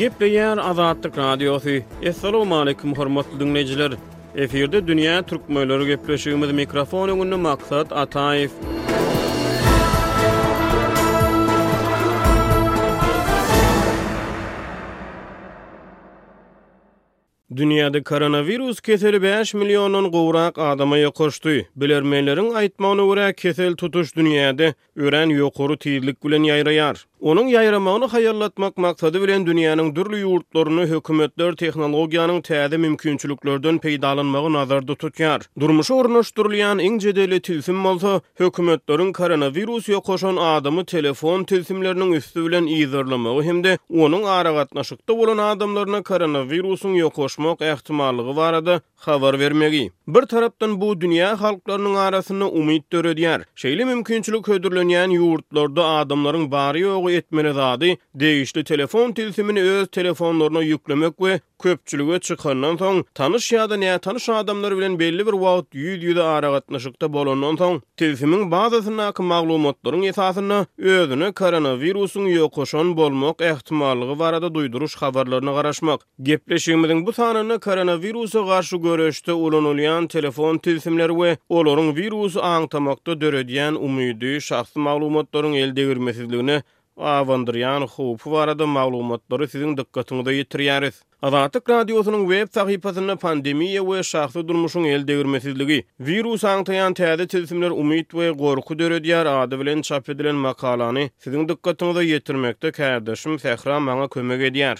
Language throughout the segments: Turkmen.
Gepleýär Azatlyk Radiosy. Assalamualaikum hormatly dinleýjiler. Efirde dünýä türkmenleri gepleşigimiz mikrofon öňünde maksat Ataýew. Dünýäde koronawirus keseli bäş milliondan gowrak adama ýokaşdy. Bilermenleriň aýtmagyna görä, kesel tutuş dünýäde örän ýokary tizlik bilen ýaýraýar. Onuň ýaýramagyny haýallatmak maksady bilen dünýäniň dürli ýurtlarynda hökümetler tehnologiýanyň täze mümkinçiliklerden peýdalanmagy nazarda tutýar. Durmuşa ornaşdyrylýan iň jedelli tilsim bolsa, Hökümetleriň koronawirus ýokaşan adamy telefon tilsimleriniň üsti bilen yzarlamagy hem-de onuň aragatnaşykda bolan adamlaryna koronawirusyň ýokaşmak ähtimallygy barada habar bermegi, bir tarapdan, bu dünýä halklarynyň arasynda umyt döredýär. Şeýle mümkinçilik hödürlenýän ýurtlarda adamlaryň bary-ýogy etmeli zady degişli telefon tilsimini öz telefonlaryna ýüklemek we Köpçülige çykandan soň, tanyş ýa-da nätanyş adamlar bilen belli bir wagt ýüz-ýüze aragatnaşykda bolandan soň, tilsimiň bazasyndaky maglumatlaryň esasynda özüne koronawirusyň ýokaşan bolmak ähtimallygy barada duýduryş habarlaryna garaşmak. Gepleşigimiziň bu sanynda koronawirusa garşy göreşde ulanylýan telefon tilsimleri we olaryň wirusy aňtamakda döredýän umydy, şahsy maglumatlaryň eldegirmesizligine abandyrýan howpy barada maglumatlary siziň dykgatyňyza ýetirýäris. Azatlyk Radiosynyň web sahypasynda pandemiýa we şahsy durmuşyň eldegirmesizligi, Wirusy aňtaýan täze tilsimler umyt we gorky döredýär ady bilen çap edilen makalany siziň dykgatyňyza ýetirmekde kärdeşim Sähra maňa kömek edýär.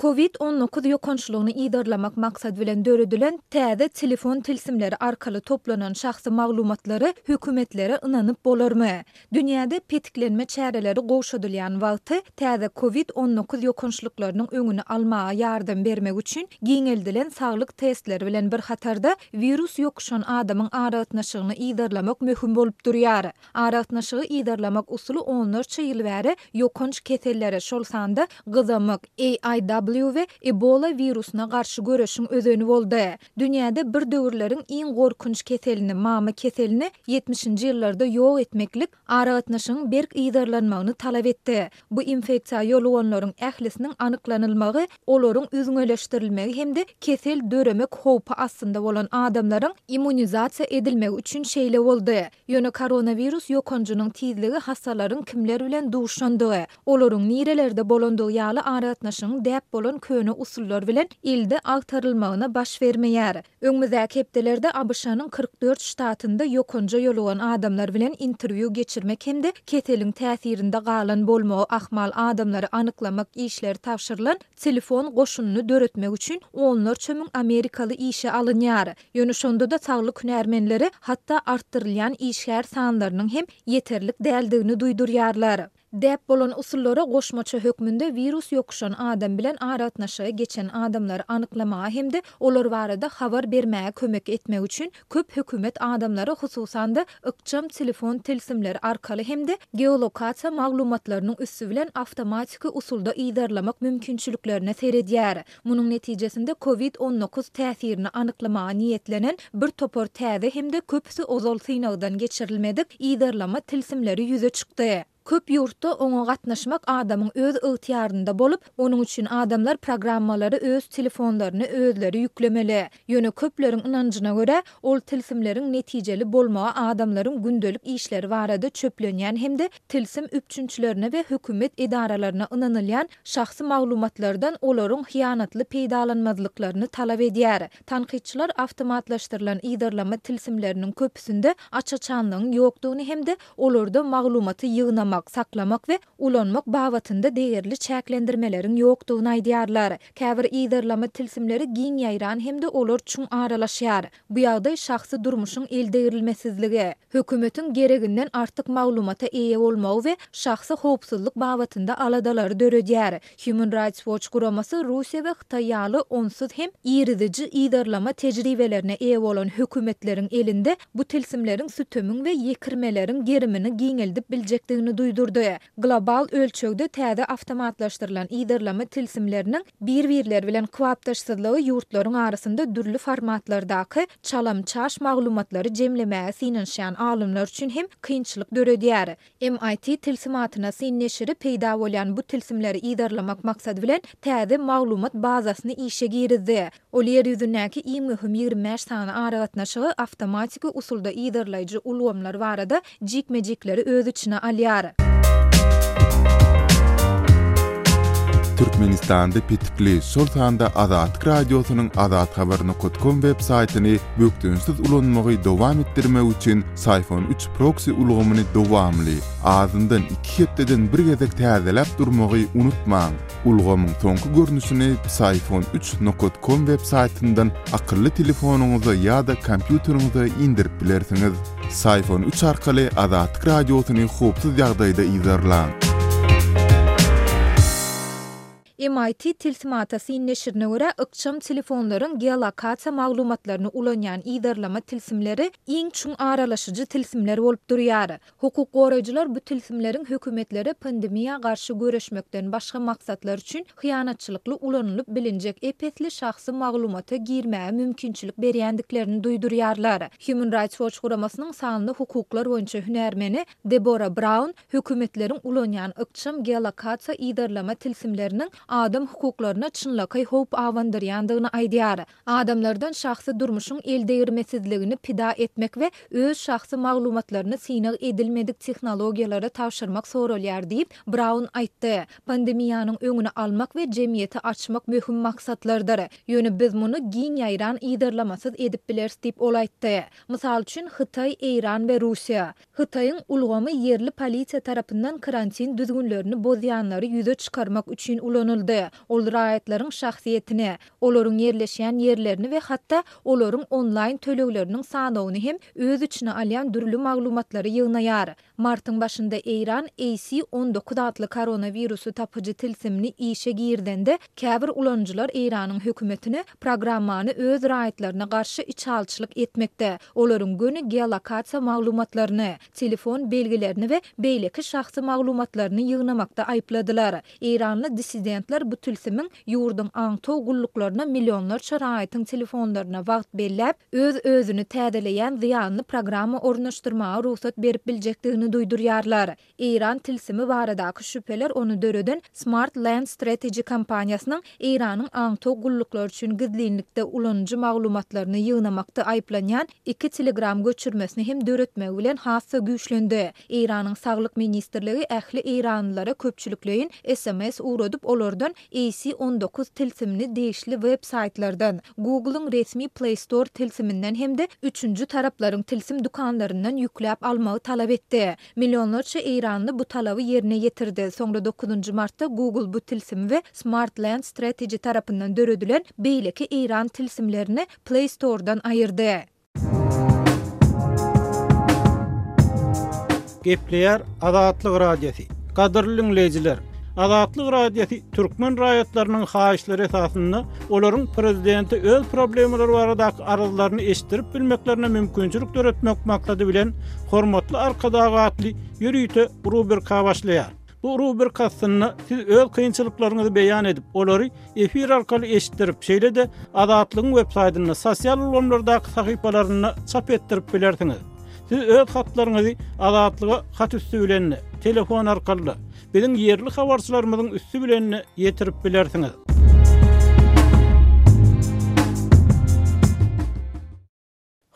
Covid on dokuz ýokançlygyny yzarlamak maksady bilen döredilen täze telefon tilsimleri arkaly toplanan şahsy maglumatlary hökümetlere ynanyp bolarmy? Dünýäde petiklenme çäreleri gowşadylýan wagty täze covid on dokuz ýokançlyklarynyň öňüni almaga ýardam bermek üçin giňeldilen saglyk testleri bilen bir hatarda wirus ýokuşan adamyň aragatnaşygyny yzarlamak möhüm bolup durýar. Aragatnaşygy yzarlamak usuly onlarça ýyl bäri ýokanç kesellere, şol sanda gyzamyk, AIW we Ebola wirusyna garşy göreşiň özeni boldy. Dünýäde bir döwürleriň iň gorkunç keselini, mama keselini ýetmişinji ýyllarda ýok etmeklik aragatnaşygyň berk yzarlanmagyny talap etdi. Bu infeksiýa ýoluganlaryň ählisiniň anyklanylmagy olaryň üzňeleşdirilmegi hem-de kesel döremek howpy astynda bolan adamlaryň immunizasiýa edilmegi üçin şeýle boldy. Ýöne koronawirus ýokanjynyň tizligi hassalaryň kimler bilen duşandygy, olaryň nirelerde bolandygy ýaly aragatnaşygyň däp bolan köne usullar bilen ilde agtarylmagyna baş bermeýär. Öňümizdäki hepdelerde ABŞ-nyň kyrk dört ştatynda ýokanja ýolugan adamlar bilen interwýu geçirmek hem-de keseliň täsirinde galan bolmagy ahmal adamlary anyklamak işleri tabşyrylan telefon goşunyny döretmek üçin onlarça müň amerikaly işe alynýar. Ýöne şonda-da saglyk hünärmenleri hatda artdyrylýan işgär sanlarynyň hem ýeterlik däldigini duýdurýarlar. Däp bolan usullara goşmaça hökmünde wirus ýokuşan adam bilen aragatnaşygy geçen adamlary anyklamaga hem-de olar barada habar bermäge kömek etmek üçin köp hökümet adamlary hususan-da ykjam telefon tilsimleri arkaly hem-de geolokasiýa maglumatlarynyň üsti bilen awtomatiki usulda yzarlamak mümkinçiliklerine seredýär. Munuň netijesinde covid on dokuz täsirini anyklamaga niýetlenen bir topar täze hem-de köpüsi ozal synagdan geçirilmedik yzarlama tilsimleri ýüze çykdy. Köp ýurtda oňa gatnaşmak adamyň öz ygtyýarynda bolup, onuň üçin adamlar programmalary öz telefonlaryna özleri ýüklemeli. Ýöne köpleriň ynanjyna görä, ol tilsimleriň netijeli bolmagy adamlaryň gündelik işleri barada çöplenýän hem-de tilsim üpjünçilerine we hökümet edaralaryna ynanylýan şahsy maglumatlardan olaryň hyýanatly peýdalanmazlyklaryny talap edýär. Tankytçylar awtomatlaşdyrylan yzarlama tilsimleriniň köpüsinde aç-açanlygyň ýokdugyny hem-de olarda maglumaty ýygnamak, saklamak we ulanmak babatynda degerli çäklendirmeleriň ýokdugyny aýdýarlar. Käbir yzarlama tilsimleri giň ýaýran hem-de olar çuň aralaşýar. Bu ýagdaý şahsy durmuşyň eldegrilmesizligi, hökümetiň gereginden artyk maglumata eýe bolmagy we şahsy howpsuzlyk babatynda aladalary döredýär. Human Rights Watch guramasy Russiýa we Hytaý ýaly onsuz hem iriziji yzarlama tejribelerine eýe bolan hökümetleriň elinde bu tilsimleriň sütemiň we ýekirmeleriň gerimini giňeldip biljekdigini duýdurdy. Global ölçegde täze awtomatlaşdyrylan yzarlama tilsimleriniň bir-birleri bilen kybapdaşsyzlygy ýurtlaryň arasynda dürli formatlardaky çalam-çaş maglumatlary jemlemäge synanyşýan alymlar üçin hem kynçylyk döredýär. MIT tilsimatyna syn neşiri peýda bolýan bu tilsimleri yzarlamak maksady bilen täze maglumat bazasyny işe girizdi. Ol Ýer ýüzündäki iň möhüm ýigrimi bäş sany aragatnaşygy awtomatiki usulda yzarlaýjy ulgamlar barada jikme-jikleri öz içine alýar. Türkmenistanda petikli, şol sanda Azatlyk Radiosynyň Azathabar nukat kom web saýtyny bökdençsiz ulanmagy dowam etdirmek üçin Syphon üç proksi ulgamyny dowamly, azyndan iki hepdeden bir gezek täzeläp durmagy unutmaň! Ulgamyň soňky görnüşini Psiphone üç nokat kom web saýtyndan akylly telefonyňyza ýa-da kompýuteriňize inderip bilersiňiz. Psiphone üç arkaly Azatlyk Radiosyny howpsuz ýagdaýda yzarlaň! MIT Tilsimatasy neşirine görä, ykjam telefonlaryň geolokasiýa maglumatlaryny ulanýan yzarlama tilsimleri iň çuň aralaşyjy tilsimler bolup durýar. Hukuk goraýjylar bu tilsimleriň hökümetlere pandemiýa garşy göreşmekden başga maksatlar üçin hyýanatçylykly ulanylyp bilinjek ep-esli şahsy maglumata girmäge mümkinçilik berýändiklerini duýdurýarlar. Human Rights Watch guramasynyň sanly hukuklar boýunça hünärmeni Debora Braun hökümetleriň ulanýan ykjam geolokasiýa yzarlama tilsimleriniň adam hukuklaryna çynlakaý howp abandyrýandygyny aýdýar. Adamlardan şahsy durmuşyň eldegirmesizligini pida etmek we öz şahsy maglumatlaryny synag edilmedik tehnologiýalara tabşyrmak soralýar diýip, Braun aýtdy. Pandemiýanyň öňüni almak we jemgyýeti açmak möhüm maksatlardyr. Ýöne biz muny giň ýaýran yzarlamasyz edip bileris diýip, ol aýtdy. Mysal üçin, Hytaý, Eýran we Russiýa. Hytaýyň ulgamy ýerli polisiýa tarapyndan karantin düzgünlerini bozýanlary ýüze çykarmak üçin ulanyldy. Ol raýatlaryň şahsyýetini, olaryň ýerleşýän ýerlerini we hatda olaryň onlaýn tölegleriniň sanawyny hem öz içine alýan dürli maglumatlary ýygnaýar. Martyň başynda Eýran AC on dokuz atly koronawirusy tapyjy tilsimini işe girizende Käbir ulanyjylar Eýranyň hökümetine programmany öz raýatlaryna garşy içalyçylyk etmekde, olaryň göni geolokasiýa maglumatlaryny, telefon belgilerini we beýleki şahsy maglumatlaryny ýygnamakda aýypladylar. Eýranly dissidentler bu tilsimiň ýurduň aňtaw gulluklaryna millionlarça raýatyň telefonlaryna wagt belläp, öz-özüni täzeleýän zyýanly programma ornaşdyrmaga rugsat berip biljekdigini duýdurýarlar. Eýran tilsimi baradaky şübheler ony döreden Smart Land Strategy kompaniýasynyň Eýranyň aňtaw gulluklary üçin gizlinlikde ulanyjy maglumatlaryny ýygnamakda aýyplanýan iki telegram göçürmesini hem döretmegi bilen has-da güýçlendi. Eýranyň Saglyk ministrligi ähli eýranlylara köpçülikleýin sms ugradyp, olardan AC on dokuz tilsimini degişli web-saýtlardan, Google-yň resmi Play Store tilsiminden hem-de üçünji taraplaryň tilsim dükanlaryndan ýükläp almagy talap etdi. Millionlarça eýranly bu talaby ýerine ýetirdi, soňra dokuzynjy martda Google bu tilsimi we Smartland Strategy tarapyndan döredilen beýleki eýran tilsimlerini Play Store-dan aýyrdy. Gepleýär Azatlyk Radiosy. Gadyrly diňleýjiler, Azatlyk Radiosy türkmen raýatlarynyň haýyşlary esasynda, olaryň prezidente öz problemalary baradaky arzlaryny eşitdirip bilmeklerine mümkinçilik döretmek maksady bilen Hormatly Arkadag atly ýörite rubrika başlaýar. Bu rubrika astynda siz öz kynçylyklaryňyzy beýan edip, olary efir arkaly eşitdirip, şeýle-de Azatlygyň web saýtynda, sosial ulgamlardaky sahypalarynda çap etdirip bilersiňiz. Siz öz hatlaryňyzy Azatlyga hat üsti bilen-de, telefon arkaly-da, biziň ýerli habarçylarymyzyň üsti bilen ýetirip bilersiňiz.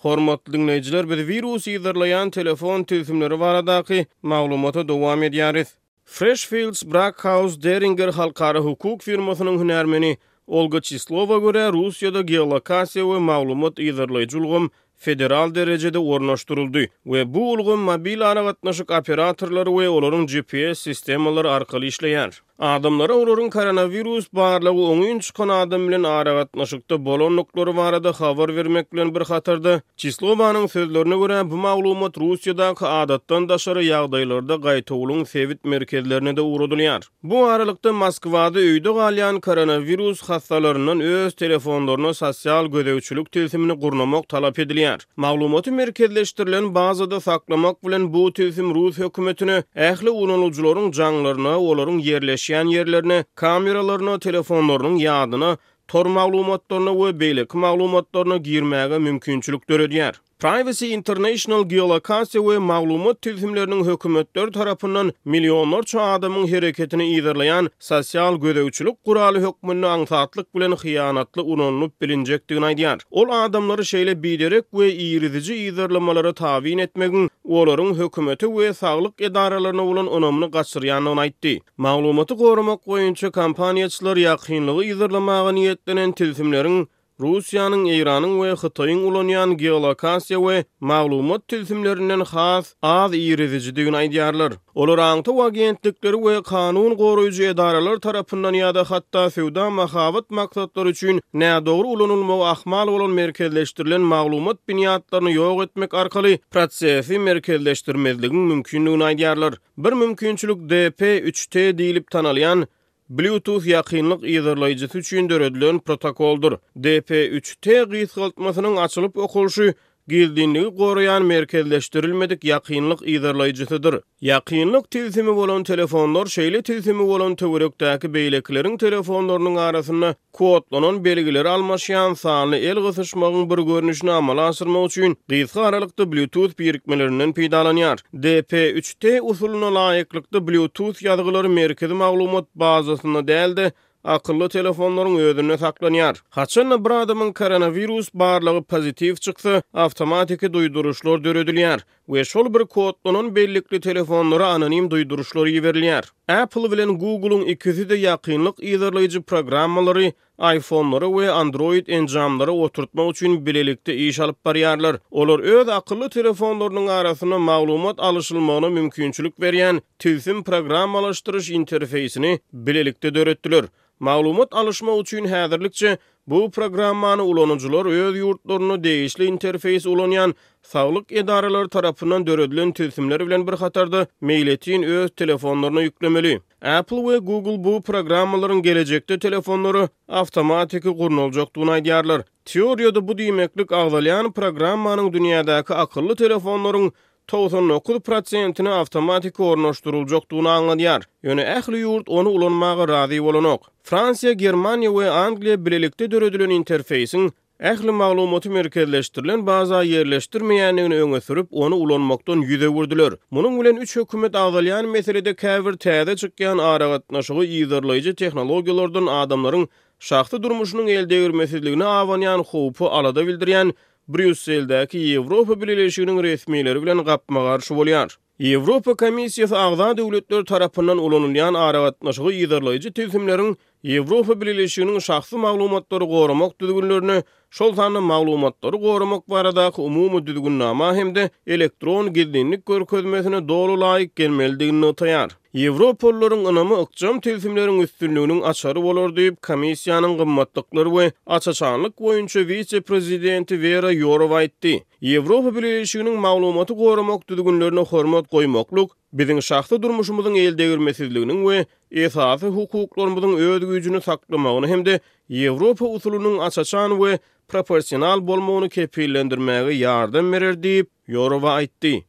Hormatly diňleýjiler, biz wirus yzarlaýan telefon tilsimleri baradaky maglumata dowam edýäris. Freshfields Brackhaus Deringer halkara hukuk firmasynyň hünärmeni Olga Çislowa görä, Russiýada geolokasiýa we maglumat yzarlaýjy ulgam federal derejede ornaşdyryldy we bu ulgam mobil aragatnaşyk operatorlary we olaryň GPS sistemalary arkaly işleýär. Adamlara olaryň koronawirus barlagy oňyn çykan adam bilen aragatnaşykda bolandyklary barada habar bermek bilen bir hatarda, Çislowanyň sözlerine görä, bu maglumat Russiýadaky adatdan daşary ýagdaýlarda gaýtawulyň sebit merkezlerine-de ugradylýar. Bu aralykda, Moskwada öýde galýan koronawirus hassalaryndan öz telefonlaryna sosial gözegçilik tilsimini gurnamak talap edilýär. Maglumaty merkezleşdirilen bazada saklamak bilen, bu tilsim rus hökümetine ähli ulanyjylaryň jaňlaryna, olaryň ýerleşýän ýerlerine, kameralaryna, telefonlarynyň ýadyna, tor maglumatlaryna we beýleki maglumatlaryna girmäge mümkinçilik döredýär. Privacy International geolokasiýa we maglumat tilsimleriniň hökümetler tarapyndan millionlarça adamyň hereketini yzarlaýan sosial gözegçilik guraly hökmünde aňsatlyk bilen hyýanatly ulanylyp bilinjekdigini aýdýar. Ol adamlary şeýle biderek we iriziji yzarlamalara tabyn etmegiň olaryň hökümete we saglyk edaralaryna bolan ynamyny gaçyrýandygyny aýtdy. Maglumaty goramak boýunça kompaniýaçylar ýakynlygy yzarlamaga niýetlenen tilsimleriň Russiýanyň, Eýranyň we Hytaýyň ulanýan geolokasiýa we maglumat tilsimlerinden has az irizijidigini aýdýarlar. Olar aňtaw agentlikleri we kanun goraýjy edaralar tarapyndan ýa-da hatda söwda-mahabat maksatlary üçin nädogry ulanylmagy ahmal bolan merkezleşdirilen maglumat binýatlaryny ýok etmek arkaly prosesi merkezleşdirmezligiň mümkindigini aýdýarlar. Bir mümkinçilik DP3T diýlip tanalýan Bluetooth ýakynlyk yzarlaýjysy üçin döredilen protokoldyr. DP3T gysgaltmasynyň açylyp okalyşy gizlinligi goraýan merkezleşdirilmedik ýakynlyk yzarlaýjysydyr. Ýakynlyk tilsimi bolan telefonlar şeýle tilsimi bolan töwerekdäki beýlekileriň telefonlarynyň arasynda Kodlanan belgileri almaşýan sanly el gysyşmagyň bir görnüşini amala aşyrmak üçin gysga aralykda Bluetooth birikmelerinden peýdalanýar. DP3T usulyna laýyklykda Bluetooth ýazgylary merkezi maglumat bazasynda däl-de, akylly telefonlaryň özünde saklanýar. Haçan-da bir adamyň koronawirus barlagy pozitiw çyksa, awtomatiki duýduryşlar döredilýär. we şol bir kodlanan bellikli telefonlara anonim duýduryşlar iberilýär. Apple bilen Google-yň ikisi-de ýakynlyk yzarlaýjy programmalary iPhone-lara we Android enjamlara oturtmak üçin bilelikde iş alyp barýarlar. Olar öz akylly telefonlarynyň arasynda maglumat alyşylmagyna mümkinçilik berýän tilsim programmalaşdyryş interfeýsini bilelikde döretdiler. Maglumat alyşmak üçin häzirlikçe bu programmany ulanyjylar öz ýurtlarynda degişli interfeýs ulanýan saglyk edaralary tarapyndan döredilen tilsimler bilen bir hatarda meýletin öz telefonlaryna ýüklemeli. Apple we Google bu programmalaryň gelejekde telefonlara awtomatiki gurnaljakdygyny aýdýarlar. Teoriýada bu diýmeklik agzalýan programmanyň dünýädäki akylly telefonlaryň togsan dokuz prosentine awtomatiki ornaşdyryljakdygyny aňladýar, ýöne ähli ýurt ony ulanmaga razy bolanok. Fransiýa, Germaniýa we Angliýa bilelikde döredilen interfeýsiň ähli maglumaty merkezleşdirilen baza ýerleşdirmeýändigini öňe sürüp, ony ulanmakdan ýüz öwürdiler. Munuň bilen üç hökümet agzalýan meselede käbir täze çykýan aragatnaşygy yzarlaýjy tehnologiýalardan adamlaryň şahsy durmuşynyň eldegirmesizligine abanýan howpy alada bildirýän Brýusseldäki Ýewropa Bileleşiginiň resmileri bilen gapma-garşy bolýar. Ýewropa Komissiýasy agza döwletler tarapyndan ulanylýan aragatnaşygy yzarlaýjy tilsimleriň Ýewropa Bileleşiginiň şahsy maglumatlary goramak düzgünlerine, şol sanda maglumatlary goramak baradaky umumy düzgünnama hem-de elektron gizlinlik görkezmesine doly laýyk gelmelidigini nygtaýar. Ýewropalylaryň ynamy ykjam tilsimleriň üstünliginiň açary bolar diýip, Komissiýanyň gymmatlyklar we aç-açanlyk boýunça wise-prezidenti Wera Ýurowa aýtdy. Ýewropa Bileleşiginiň maglumaty goramak düzgünlerine hormat goýmaklyk biziň şahsy durmuşymyzyň eldegirmesizliginiň we esasy hukuklarymyzyň öz güýjüni saklamagyny hem-de Ýewropa usulynyň aç-açan we proporsional bolmagyny kepillendirmäge ýardam berer diýip, Ýurowa aýtdy.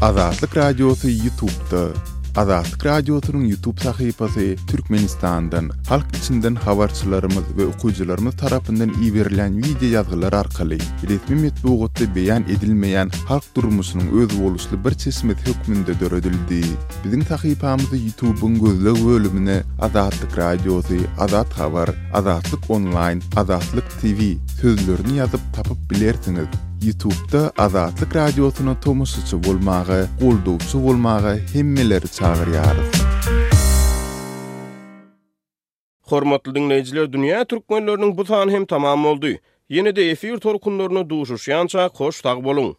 Azatlyk Radiosy Ýutubda. Azatlyk Radiosynyň Ýutub sahypasy Türkmenistandan, halk içinden habarçylarymyz we okyjylarymyz tarapyndan iberilen wideo ýazgylar arkaly resmi metbugatda beýan edilmeýän halk durmuşynyň özboluşly bir çeşmesi hökmünde döredildi. Biziň sahypamyzy Ýutubyň gözleg bölümine Azatlyk Radiosy, Azat Habar, Azatlyk Onlaýn, Azatlyk TV sözlerini ýazyp tapyp bilersiňiz. Ýutubda Azatlyk Radiosyna tomaşaçy bolmaga, goldawçy bolmaga hemmeleri çagyrýarys. Hormatly diňleýjiler dünýä türkmenleriniň bu sany hem tamam boldy. Ýene-de efir tolkunlaryna duşuşýança hoş sag boluň.